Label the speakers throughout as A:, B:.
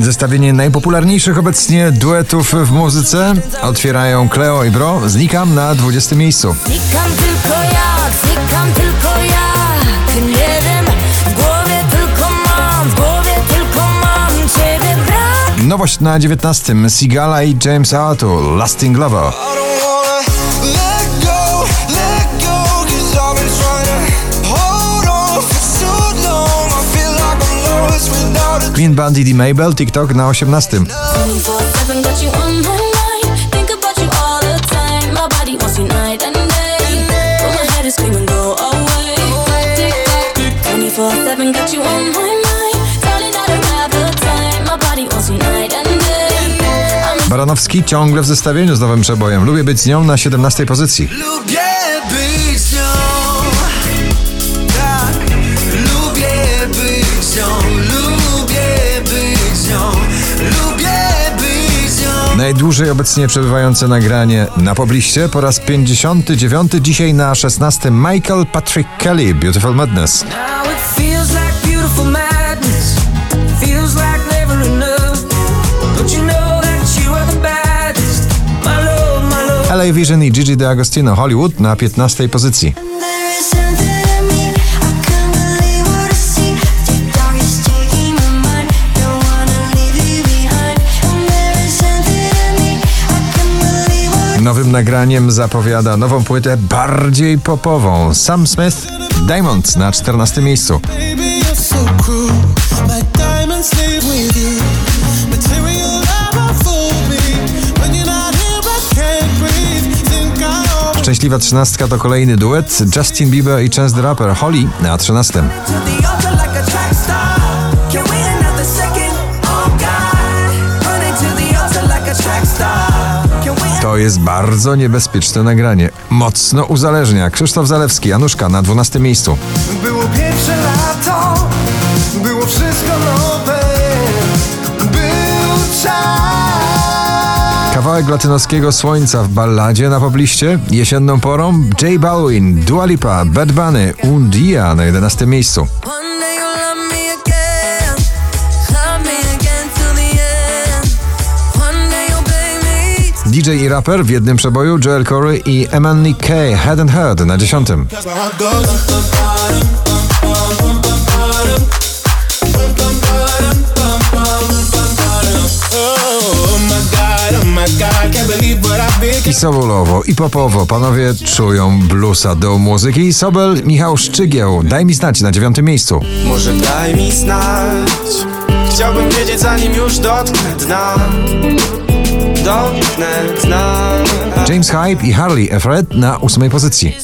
A: Zestawienie najpopularniejszych obecnie duetów w muzyce otwierają Cleo i Bro. Znikam na 20 miejscu.
B: Znikam tylko jak, znikam tylko jak Nie wiem, w głowie tylko mam, w głowie tylko mam Ciebie brak
A: Nowość na 19. Sigala i James Arthur. Lasting Lover.
B: Body wants you night and day I'm
A: Baranowski ciągle w zestawieniu z nowym przebojem. Lubię być z nią na 17 pozycji.
C: Lubię
A: Najdłużej obecnie przebywające nagranie na pobliście po raz 59. Dzisiaj na 16. Michael Patrick Kelly. Beautiful Madness. LA Vision i Gigi D'Agostino Hollywood na 15 pozycji. Nagraniem zapowiada nową płytę bardziej popową. Sam Smith Diamonds na 14 miejscu. Szczęśliwa trzynastka to kolejny duet Justin Bieber i Chance the Rapper Holly na 13.
D: To the altar like a track star. Can't wait another second. Oh God. Running to the altar like a track star.
A: To jest bardzo niebezpieczne nagranie. Mocno uzależnia. Krzysztof Zalewski, Januszka na 12 miejscu.
C: Było pierwsze lato Było wszystko nowe Był czas
A: Kawałek latynoskiego słońca w balladzie na pobliście. Jesienną porą J Balwin, Dua Lipa, Bad Bunny, Un Dia na 11 miejscu. DJ i raper w jednym przeboju Joel Corey i Emily K. Head and Head na 10.
E: That's my heart goes. My God, my God, can't believe what I've been.
A: I soulowo, i popowo panowie czują bluesa do muzyki. Sobel, Michał Szczygieł, daj mi znać na dziewiątym miejscu.
C: Może daj mi znać Chciałbym wiedzieć zanim już Dotknę dna
A: James Hype i Harley Efred na ósmej pozycji.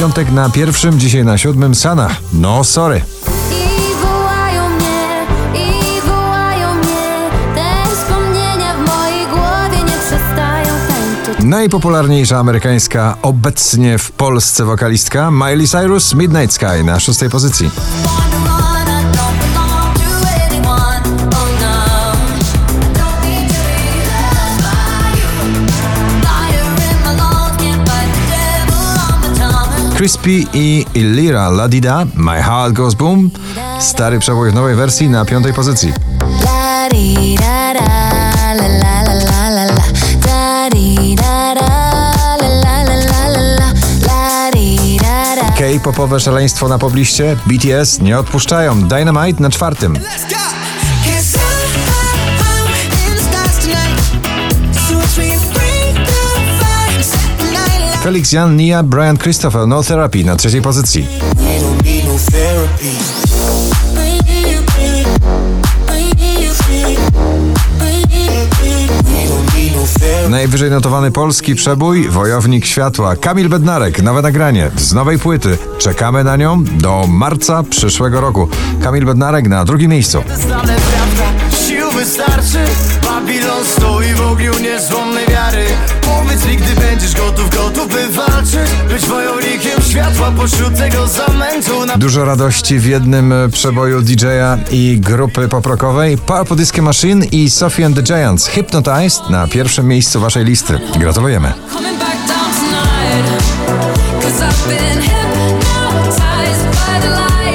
A: Piątek na pierwszym, dzisiaj na siódmym Sana. No sorry. Najpopularniejsza amerykańska obecnie w Polsce wokalistka Miley Cyrus Midnight Sky na szóstej pozycji. Crispy i Illira Ladida My Heart Goes Boom. Stary przebój w nowej wersji na piątej pozycji. K-popowe szaleństwo na pobliście. BTS nie odpuszczają. Dynamite na czwartym. Felix Jan, Nia, Brian Christopher No Therapy na trzeciej pozycji. Najwyżej notowany polski przebój Wojownik Światła. Kamil Bednarek, nowe nagranie z nowej płyty. Czekamy na nią do marca przyszłego roku. Kamil Bednarek na drugim miejscu
C: wystarczy? Babilon stoi w ogniu niezłomnej wiary. Powiedz mi, gdy będziesz gotów, gotów by walczyć Być wojownikiem światła pośród tego zamętu. Na...
A: Dużo radości w jednym e, przeboju DJ-a i grupy poprokowej. Purple Disco Machine i Sophie and the Giants. Hypnotized na pierwszym miejscu waszej listy. Gratulujemy.
B: Cause I've been hypnotized by the light.